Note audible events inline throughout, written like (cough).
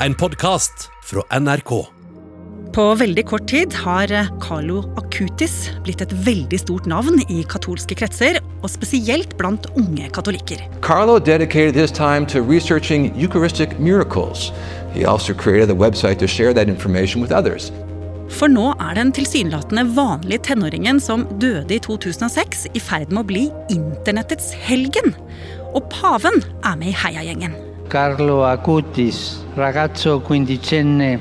en podkast fra NRK. På veldig kort tid har Carlo Acutis blitt et veldig stort navn i katolske kretser, og spesielt blant unge katolikker. Carlo dedicated his time to researching Eucharistic miracles. He also created a website to share that information with others. For nå er den tilsynelatende vanlige tenåringen som døde i 2006, i ferd med å bli internettets helgen. Og paven er med i heiagjengen. Carlo Acutis, ragazzo quindicenne,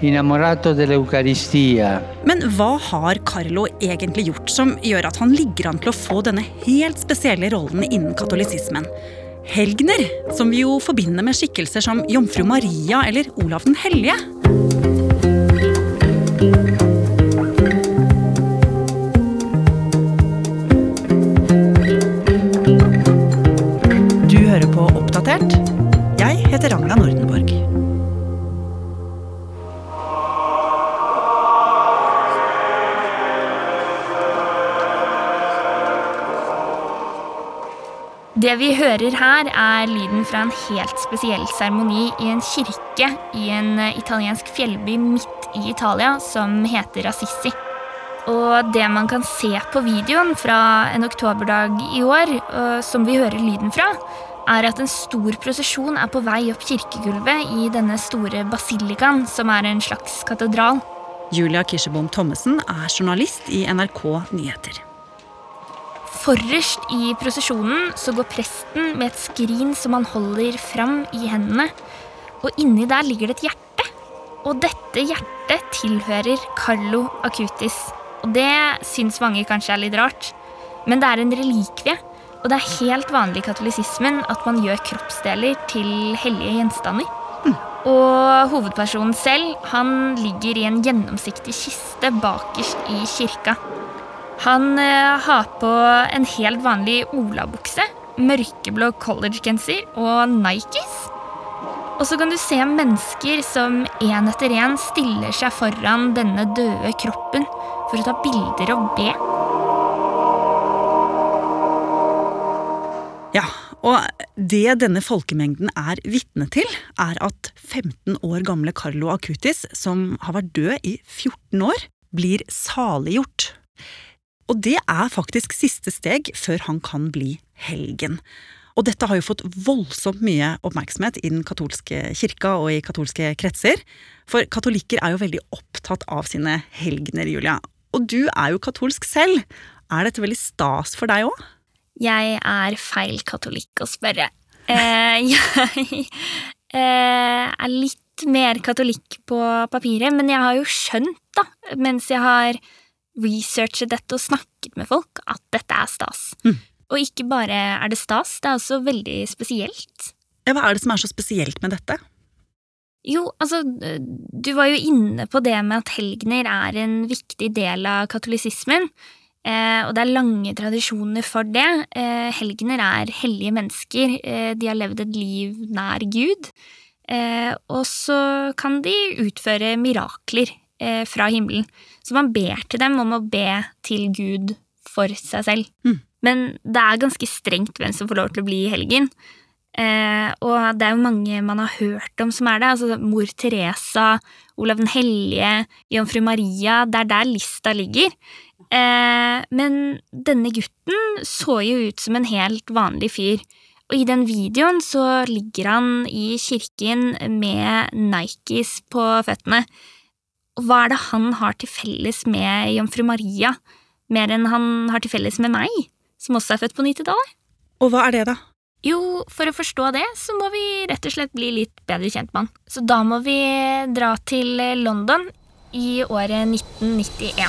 innamorato dell'Eucaristia. Men hva har Carlo egentlig gjort som gjør at han ligger an til å få denne helt spesielle rollen innen katolisismen? Helgener, som vi jo forbinder med skikkelser som jomfru Maria eller Olav den hellige. Det vi hører her, er lyden fra en helt spesiell seremoni i en kirke i en eh, italiensk fjellby midt i Italia som heter Assisi. Og det man kan se på videoen fra en oktoberdag i år, som vi hører lyden fra, er at en stor prosesjon er på vei opp kirkegulvet i denne store basilikaen, som er en slags katedral. Julia Kirsebom Thommessen er journalist i NRK Nyheter. Forrest i prosesjonen så går presten med et skrin som han holder fram i hendene. Og inni der ligger det et hjerte. Og dette hjertet tilhører Carlo Acutis. Og det syns mange kanskje er litt rart. Men det er en relikvie. Og det er helt vanlig i katolisismen at man gjør kroppsdeler til hellige gjenstander. Og hovedpersonen selv han ligger i en gjennomsiktig kiste bakerst i kirka. Han eh, har på en helt vanlig olabukse, mørkeblå collegegenser og Nikes. Og så kan du se mennesker som én etter én stiller seg foran denne døde kroppen for å ta bilder og be. Ja, og det denne folkemengden er vitne til, er at 15 år gamle Carlo Acutis, som har vært død i 14 år, blir saliggjort. Og det er faktisk siste steg før han kan bli helgen. Og dette har jo fått voldsomt mye oppmerksomhet i den katolske kirka og i katolske kretser. For katolikker er jo veldig opptatt av sine helgener, Julia. Og du er jo katolsk selv. Er dette veldig stas for deg òg? Jeg er feil katolikk å spørre. Eh, (laughs) jeg eh, er litt mer katolikk på papiret, men jeg har jo skjønt, da, mens jeg har researchet dette og snakket med folk, at dette er stas. Mm. Og ikke bare er det stas, det er også veldig spesielt. Ja, hva er det som er så spesielt med dette? Jo, altså, du var jo inne på det med at helgener er en viktig del av katolisismen. Eh, og det er lange tradisjoner for det. Eh, helgener er hellige mennesker. Eh, de har levd et liv nær Gud. Eh, og så kan de utføre mirakler eh, fra himmelen. Så man ber til dem om å be til Gud for seg selv. Mm. Men det er ganske strengt hvem som får lov til å bli i helgen. Eh, og det er jo mange man har hørt om som er det. Altså mor Teresa, Olav den hellige, jomfru Maria. Det er der lista ligger. Eh, men denne gutten så jo ut som en helt vanlig fyr. Og i den videoen så ligger han i kirken med Nikes på føttene. Og hva er det han har til felles med jomfru Maria, mer enn han har til felles med meg, som også er født på 90-tallet? Og hva er det, da? Jo, for å forstå det, så må vi rett og slett bli litt bedre kjent med han. Så da må vi dra til London i året 1991.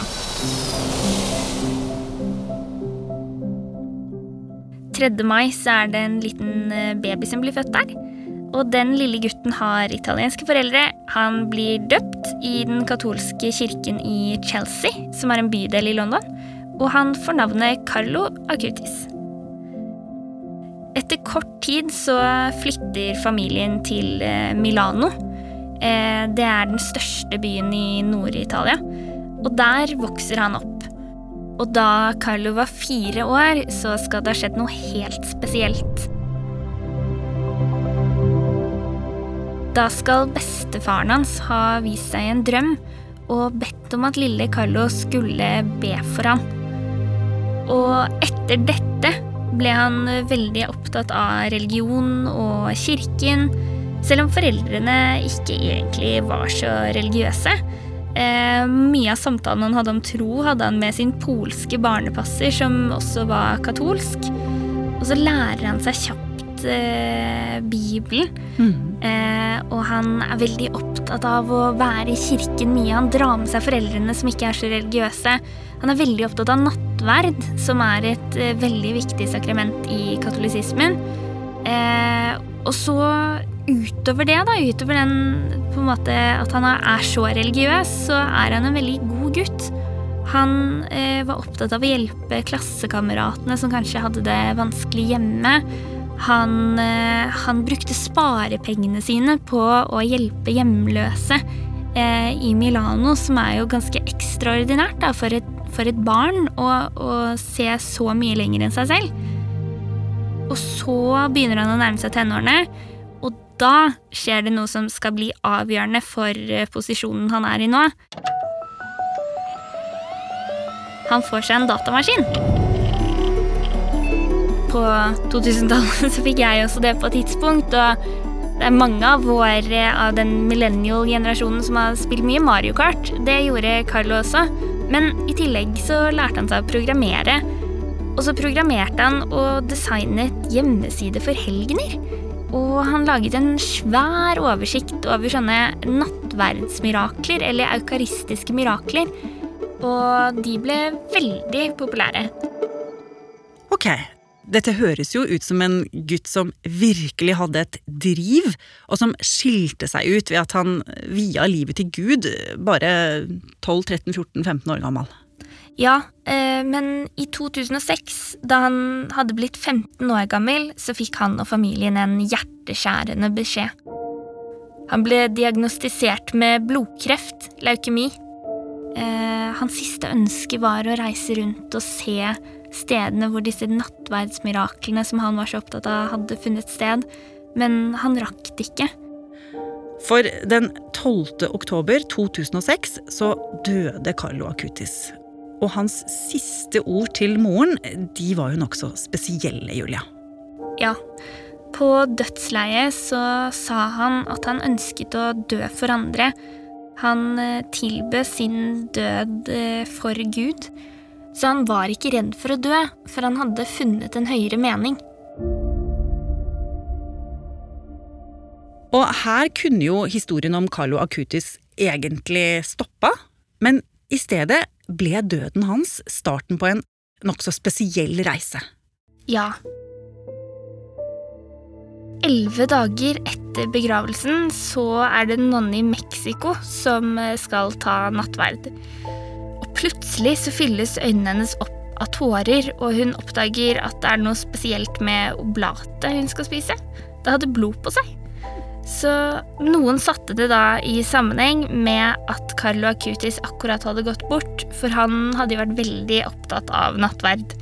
3. mai så er det en liten eh, baby som blir født der. Og den lille gutten har italienske foreldre. Han blir døpt i den katolske kirken i Chelsea, som er en bydel i London. Og han får navnet Carlo Acutis. Etter kort tid så flytter familien til eh, Milano. Eh, Det er den største byen i Nord-Italia. Og der vokser han opp. Og da Carlo var fire år, så skal det ha skjedd noe helt spesielt. Da skal bestefaren hans ha vist seg en drøm og bedt om at lille Carlo skulle be for han. Og etter dette ble han veldig opptatt av religion og kirken, selv om foreldrene ikke egentlig var så religiøse. Eh, mye av samtalen han hadde om tro, hadde han med sin polske barnepasser, som også var katolsk. Og så lærer han seg kjapt eh, Bibelen. Eh, og han er veldig opptatt av å være i kirken mye. Han drar med seg foreldrene som ikke er så religiøse. Han er veldig opptatt av nattverd, som er et eh, veldig viktig sakrament i katolisismen. Eh, og så utover det, da, utover den på en måte at han er så religiøs, så er han en veldig god gutt. Han eh, var opptatt av å hjelpe klassekameratene som kanskje hadde det vanskelig hjemme. Han, eh, han brukte sparepengene sine på å hjelpe hjemløse eh, i Milano, som er jo ganske ekstraordinært da, for, et, for et barn å, å se så mye lenger enn seg selv. Og så begynner han å nærme seg tenårene, og da skjer det noe som skal bli avgjørende for eh, posisjonen han er i nå. Han får seg en datamaskin. På 2000-tallet (laughs) så fikk jeg også det på et tidspunkt, og det er mange av våre av den millennial-generasjonen som har spilt mye Mario Kart. Det gjorde Carlo også. Men i tillegg så lærte han seg å programmere. Og så programmerte han og designet hjemmeside for helgener. Og han laget en svær oversikt over sånne nattverdsmirakler, eller eukaristiske mirakler. Og de ble veldig populære. Ok, dette høres jo ut som en gutt som virkelig hadde et driv, og som skilte seg ut ved at han via livet til Gud, bare 12-13-14-15 år gammel. Ja, eh, men i 2006, da han hadde blitt 15 år gammel, så fikk han og familien en hjerteskjærende beskjed. Han ble diagnostisert med blodkreft, leukemi. Eh, hans siste ønske var å reise rundt og se stedene hvor disse nattverdsmiraklene som han var så opptatt av, hadde funnet sted, men han rakk det ikke. For den 12. oktober 2006 så døde Carlo Acutis. Og hans siste ord til moren, de var jo nokså spesielle, Julia. Ja. På dødsleiet så sa han at han ønsket å dø for andre. Han eh, tilbød sin død eh, for Gud. Så han var ikke redd for å dø, for han hadde funnet en høyere mening. Og her kunne jo historien om Carlo Acutis egentlig stoppa, men i stedet ble døden hans starten på en nokså spesiell reise. Ja. Elleve dager etter begravelsen så er det en nonne i Mexico som skal ta nattverd. Plutselig så fylles øynene hennes opp av tårer, og hun oppdager at det er noe spesielt med oblatet hun skal spise. Det hadde blod på seg. Så noen satte det da i sammenheng med at Carlo Acutis akkurat hadde gått bort, for han hadde jo vært veldig opptatt av nattverd.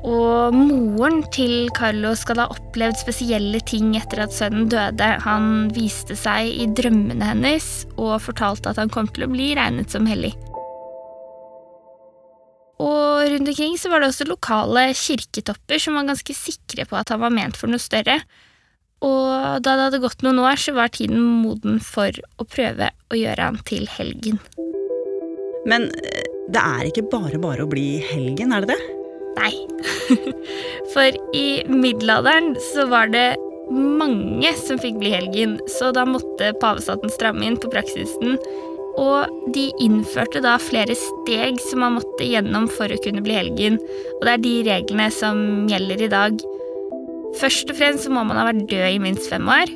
Og moren til Carlo skal ha opplevd spesielle ting etter at sønnen døde. Han viste seg i drømmene hennes og fortalte at han kom til å bli regnet som hellig. Og rundt omkring så var det også lokale kirketopper som var ganske sikre på at han var ment for noe større. Og da det hadde gått noen år, så var tiden moden for å prøve å gjøre han til helgen. Men eh, det er ikke bare bare å bli helgen, er det det? Nei. (laughs) For i middelalderen så var det mange som fikk bli helgen, så da måtte pavestaten stramme inn på praksisen. Og de innførte da flere steg som man måtte gjennom for å kunne bli helgen. Og det er de reglene som gjelder i dag. Først og fremst så må man ha vært død i minst fem år.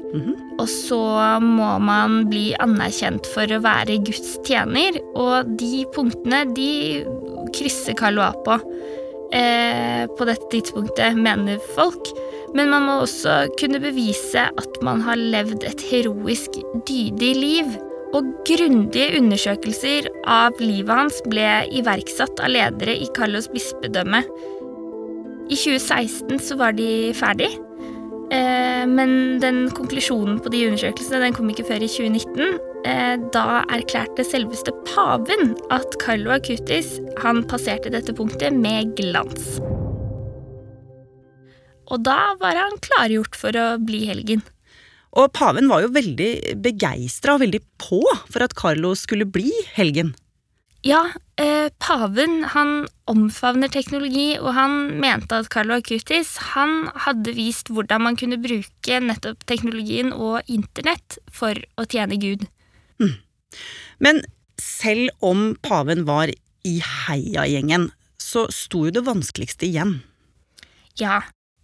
Og så må man bli anerkjent for å være Guds tjener. Og de punktene, de krysser Karl av på. Eh, på dette tidspunktet, mener folk. Men man må også kunne bevise at man har levd et heroisk, dydig liv. Og grundige undersøkelser av livet hans ble iverksatt av ledere i Carlos bispedømme. I 2016 så var de ferdig. Eh, men den konklusjonen på de undersøkelsene den kom ikke før i 2019. Eh, da erklærte selveste paven at Carlo Acutis han passerte dette punktet med glans. Og da var han klargjort for å bli helgen. Og paven var jo veldig begeistra og veldig på for at Carlo skulle bli helgen. Ja, eh, paven han omfavner teknologi, og han mente at Carlo Acutis han hadde vist hvordan man kunne bruke nettopp teknologien og internett for å tjene Gud. Mm. Men selv om paven var i heiagjengen, så sto jo det vanskeligste igjen. Ja,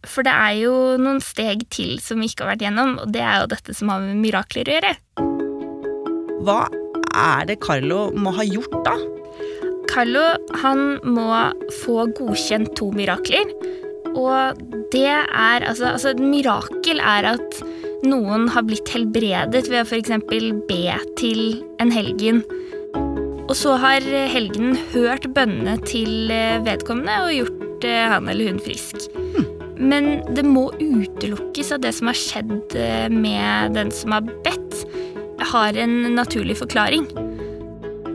for det er jo noen steg til som vi ikke har vært gjennom, og det er jo dette som har med mirakler å gjøre. Hva er det Carlo må ha gjort, da? Carlo han må få godkjent to mirakler. Og det er altså, altså Et mirakel er at noen har blitt helbredet ved å f.eks. be til en helgen. Og så har helgenen hørt bønnene til vedkommende og gjort eh, han eller hun frisk. Men det må utelukkes at det som har skjedd eh, med den som har bedt, har en naturlig forklaring.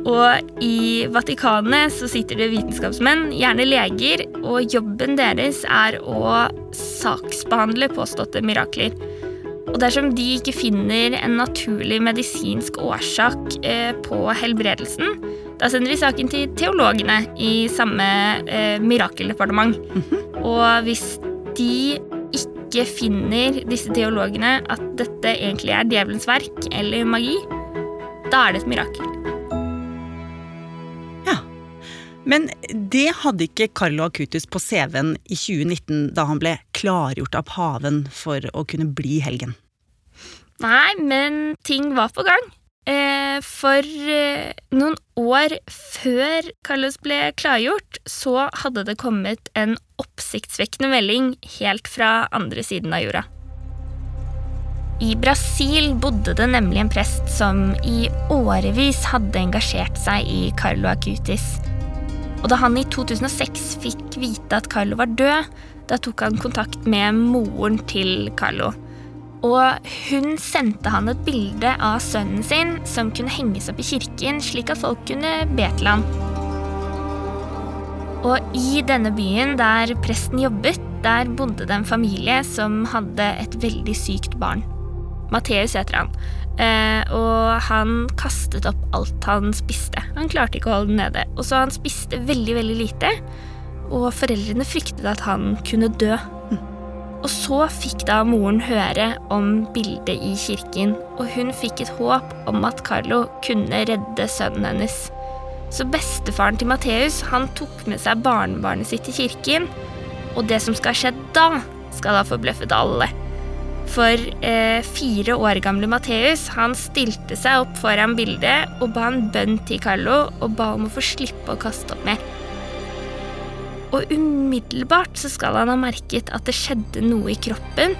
Og i Vatikanet så sitter det vitenskapsmenn, gjerne leger, og jobben deres er å saksbehandle påståtte mirakler. Og dersom de ikke finner en naturlig medisinsk årsak eh, på helbredelsen, da sender de saken til teologene i samme eh, mirakeldepartement. Og hvis de ikke finner disse teologene at dette egentlig er djevelens verk eller magi, da er det et mirakel. Ja. Men det hadde ikke Carlo Acutus på CV-en i 2019 da han ble klargjort av paven for å kunne bli helgen. Nei, men ting var på gang. Eh, for eh, noen år før Carlos ble klargjort, så hadde det kommet en oppsiktsvekkende melding helt fra andre siden av jorda. I Brasil bodde det nemlig en prest som i årevis hadde engasjert seg i Carlo Acutis. Og da han i 2006 fikk vite at Carlo var død, da tok han kontakt med moren til Carlo. Og hun sendte han et bilde av sønnen sin som kunne henges opp i kirken, slik at folk kunne be til han. Og i denne byen der presten jobbet, der bodde det en familie som hadde et veldig sykt barn. Matteus heter han. Eh, og han kastet opp alt han spiste. Han klarte ikke å holde det nede. Og så han spiste veldig, veldig lite. Og foreldrene fryktet at han kunne dø. Og så fikk da moren høre om bildet i kirken, og hun fikk et håp om at Carlo kunne redde sønnen hennes. Så bestefaren til Matteus han tok med seg barnebarnet sitt til kirken, og det som skal ha skjedd da, skal ha forbløffet alle. For eh, fire år gamle Matteus han stilte seg opp foran bildet og ba en bønn til Carlo og ba om å få slippe å kaste opp mer. Og umiddelbart så skal han ha merket at det skjedde noe i kroppen.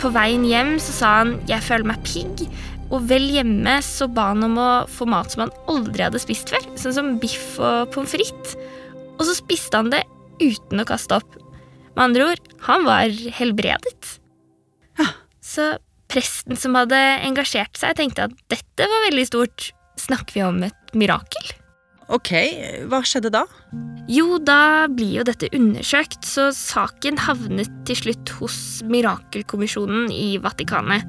På veien hjem så sa han 'jeg føler meg pigg', og vel hjemme så ba han om å få mat som han aldri hadde spist før, sånn som biff og pommes frites. Og så spiste han det uten å kaste opp. Med andre ord, han var helbredet. Så presten som hadde engasjert seg, tenkte at dette var veldig stort. Snakker vi om et mirakel? Ok, hva skjedde da? Jo, da blir jo dette undersøkt, så saken havnet til slutt hos Mirakelkommisjonen i Vatikanet.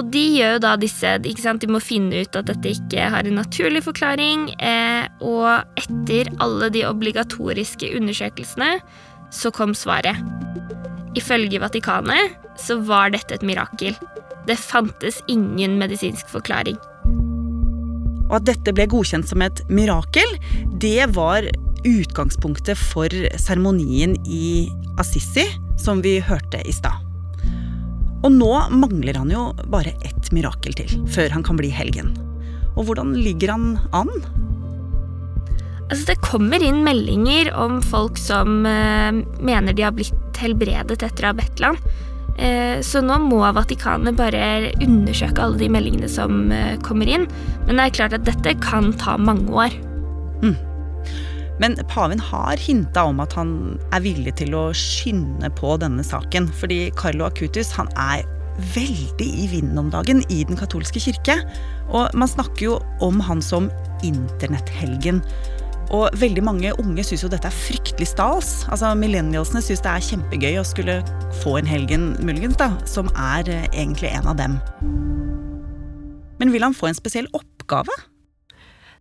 Og de gjør jo da disse ikke sant? De må finne ut at dette ikke har en naturlig forklaring. Eh, og etter alle de obligatoriske undersøkelsene så kom svaret. Ifølge Vatikanet så var dette et mirakel. Det fantes ingen medisinsk forklaring. Og at dette ble godkjent som et mirakel, det var utgangspunktet for seremonien i Assisi, som vi hørte i stad. Og nå mangler han jo bare ett mirakel til, før han kan bli helgen. Og hvordan ligger han an? Altså, det kommer inn meldinger om folk som eh, mener de har blitt helbredet etter å ha bedt land. Eh, så nå må Vatikanet bare undersøke alle de meldingene som eh, kommer inn. Men det er klart at dette kan ta mange år. Mm. Men paven har hinta om at han er villig til å skynde på denne saken. Fordi Carlo Acutis han er veldig i vinden om dagen i den katolske kirke. Og man snakker jo om han som internetthelgen. Og veldig mange unge syns jo dette er fryktelig stas. Altså Millennialsene syns det er kjempegøy å skulle få en helgen, muligens, da, som er eh, egentlig en av dem. Men vil han få en spesiell oppgave?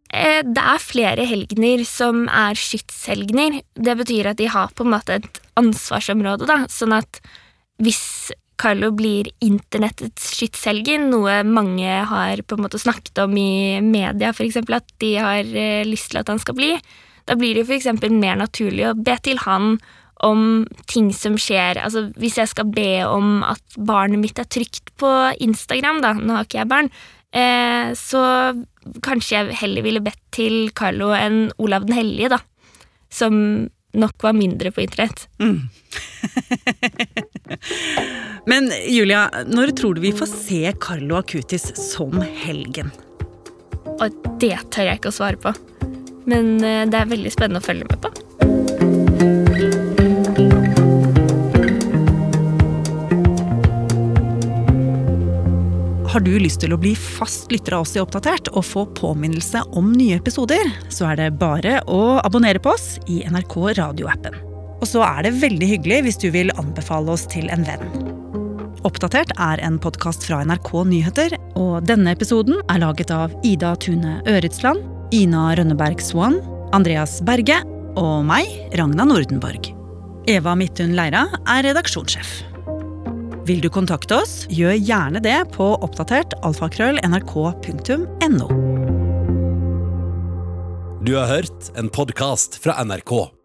Eh, Det er flere helgener som er skytshelgener. Det betyr at de har på en måte et ansvarsområde, da. Sånn at hvis Carlo blir internettets skytshelgen, noe mange har på en måte snakket om i media, eksempel, at de har eh, lyst til at han skal bli, da blir det for eksempel mer naturlig å be til han om ting som skjer. Altså hvis jeg skal be om at barnet mitt er trygt på Instagram, da, nå har ikke jeg barn, eh, så kanskje jeg heller ville bedt til Carlo enn Olav den hellige, da. Som nok var mindre på internett. (laughs) Men Julia, når tror du vi får se Carlo Acutis som helgen? Og det tør jeg ikke å svare på. Men eh, det er veldig spennende å følge med på. Har du lyst til å bli fast lytter av oss i Oppdatert og få påminnelse om nye episoder, så er det bare å abonnere på oss i NRK radioappen. Og så er det veldig hyggelig hvis du vil anbefale oss til en venn. Oppdatert er en podkast fra NRK Nyheter, og denne episoden er laget av Ida Tune Øretsland, Ina Rønneberg Swan, Andreas Berge og meg, Ragna Nordenborg. Eva Midthun Leira er redaksjonssjef. Vil du kontakte oss, gjør gjerne det på oppdatert alfakrøll nrk.no. Du har hørt en podkast fra NRK.